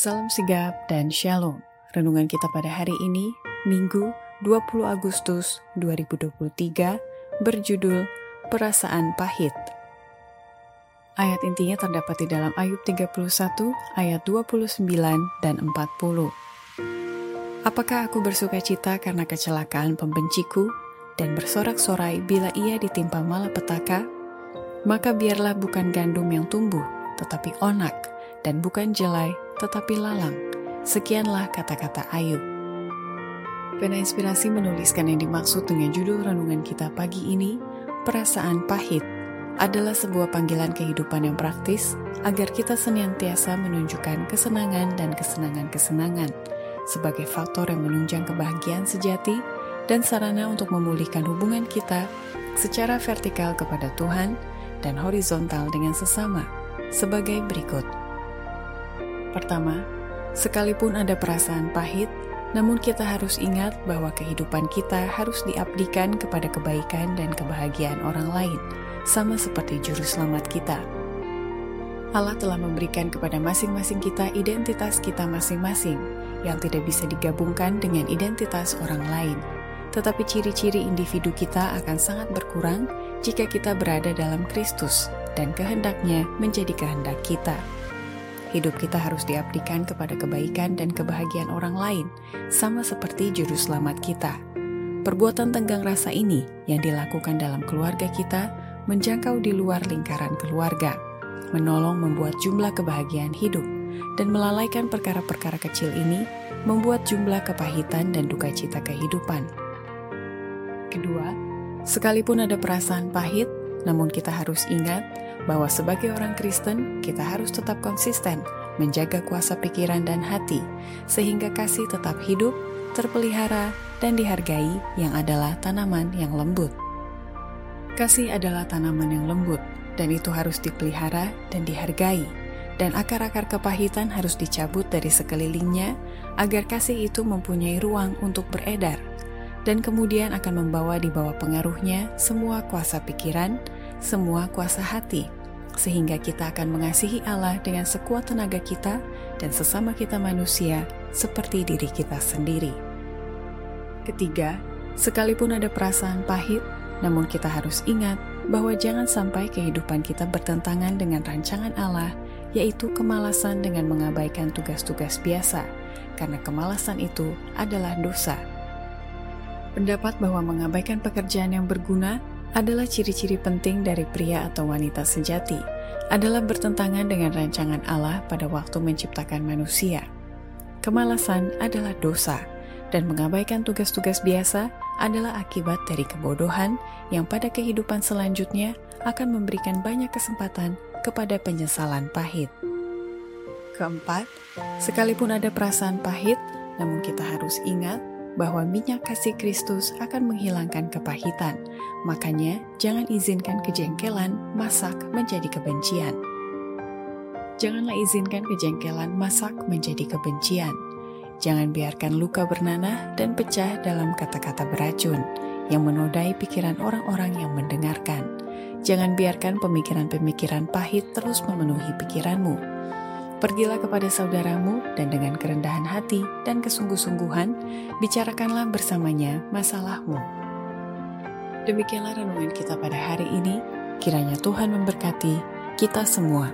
Salam sigap dan shalom. Renungan kita pada hari ini, Minggu 20 Agustus 2023, berjudul Perasaan Pahit. Ayat intinya terdapat di dalam Ayub 31 ayat 29 dan 40. Apakah aku bersuka cita karena kecelakaan pembenciku dan bersorak-sorai bila ia ditimpa malapetaka? Maka biarlah bukan gandum yang tumbuh, tetapi onak, dan bukan jelai, tetapi lalang. Sekianlah kata-kata Ayub. Pena Inspirasi menuliskan yang dimaksud dengan judul renungan kita pagi ini, Perasaan Pahit, adalah sebuah panggilan kehidupan yang praktis agar kita senantiasa menunjukkan kesenangan dan kesenangan-kesenangan sebagai faktor yang menunjang kebahagiaan sejati dan sarana untuk memulihkan hubungan kita secara vertikal kepada Tuhan dan horizontal dengan sesama sebagai berikut. Pertama, sekalipun ada perasaan pahit, namun kita harus ingat bahwa kehidupan kita harus diabdikan kepada kebaikan dan kebahagiaan orang lain, sama seperti juru selamat kita. Allah telah memberikan kepada masing-masing kita identitas kita masing-masing yang tidak bisa digabungkan dengan identitas orang lain. Tetapi ciri-ciri individu kita akan sangat berkurang jika kita berada dalam Kristus dan kehendaknya menjadi kehendak kita. Hidup kita harus diabdikan kepada kebaikan dan kebahagiaan orang lain, sama seperti juru selamat kita. Perbuatan tenggang rasa ini yang dilakukan dalam keluarga kita menjangkau di luar lingkaran keluarga, menolong membuat jumlah kebahagiaan hidup, dan melalaikan perkara-perkara kecil ini membuat jumlah kepahitan dan duka cita kehidupan. Kedua, sekalipun ada perasaan pahit, namun kita harus ingat bahwa sebagai orang Kristen, kita harus tetap konsisten menjaga kuasa pikiran dan hati, sehingga kasih tetap hidup, terpelihara, dan dihargai yang adalah tanaman yang lembut. Kasih adalah tanaman yang lembut, dan itu harus dipelihara dan dihargai, dan akar-akar kepahitan harus dicabut dari sekelilingnya agar kasih itu mempunyai ruang untuk beredar, dan kemudian akan membawa di bawah pengaruhnya semua kuasa pikiran, semua kuasa hati, sehingga kita akan mengasihi Allah dengan sekuat tenaga kita dan sesama kita manusia seperti diri kita sendiri. Ketiga, sekalipun ada perasaan pahit, namun kita harus ingat bahwa jangan sampai kehidupan kita bertentangan dengan rancangan Allah, yaitu kemalasan dengan mengabaikan tugas-tugas biasa, karena kemalasan itu adalah dosa. Pendapat bahwa mengabaikan pekerjaan yang berguna adalah ciri-ciri penting dari pria atau wanita sejati, adalah bertentangan dengan rancangan Allah pada waktu menciptakan manusia. Kemalasan adalah dosa, dan mengabaikan tugas-tugas biasa adalah akibat dari kebodohan yang pada kehidupan selanjutnya akan memberikan banyak kesempatan kepada penyesalan pahit. Keempat, sekalipun ada perasaan pahit, namun kita harus ingat bahwa minyak kasih Kristus akan menghilangkan kepahitan. Makanya, jangan izinkan kejengkelan masak menjadi kebencian. Janganlah izinkan kejengkelan masak menjadi kebencian. Jangan biarkan luka bernanah dan pecah dalam kata-kata beracun yang menodai pikiran orang-orang yang mendengarkan. Jangan biarkan pemikiran-pemikiran pahit terus memenuhi pikiranmu Pergilah kepada saudaramu dan dengan kerendahan hati dan kesungguh-sungguhan, bicarakanlah bersamanya masalahmu. Demikianlah renungan kita pada hari ini. Kiranya Tuhan memberkati kita semua.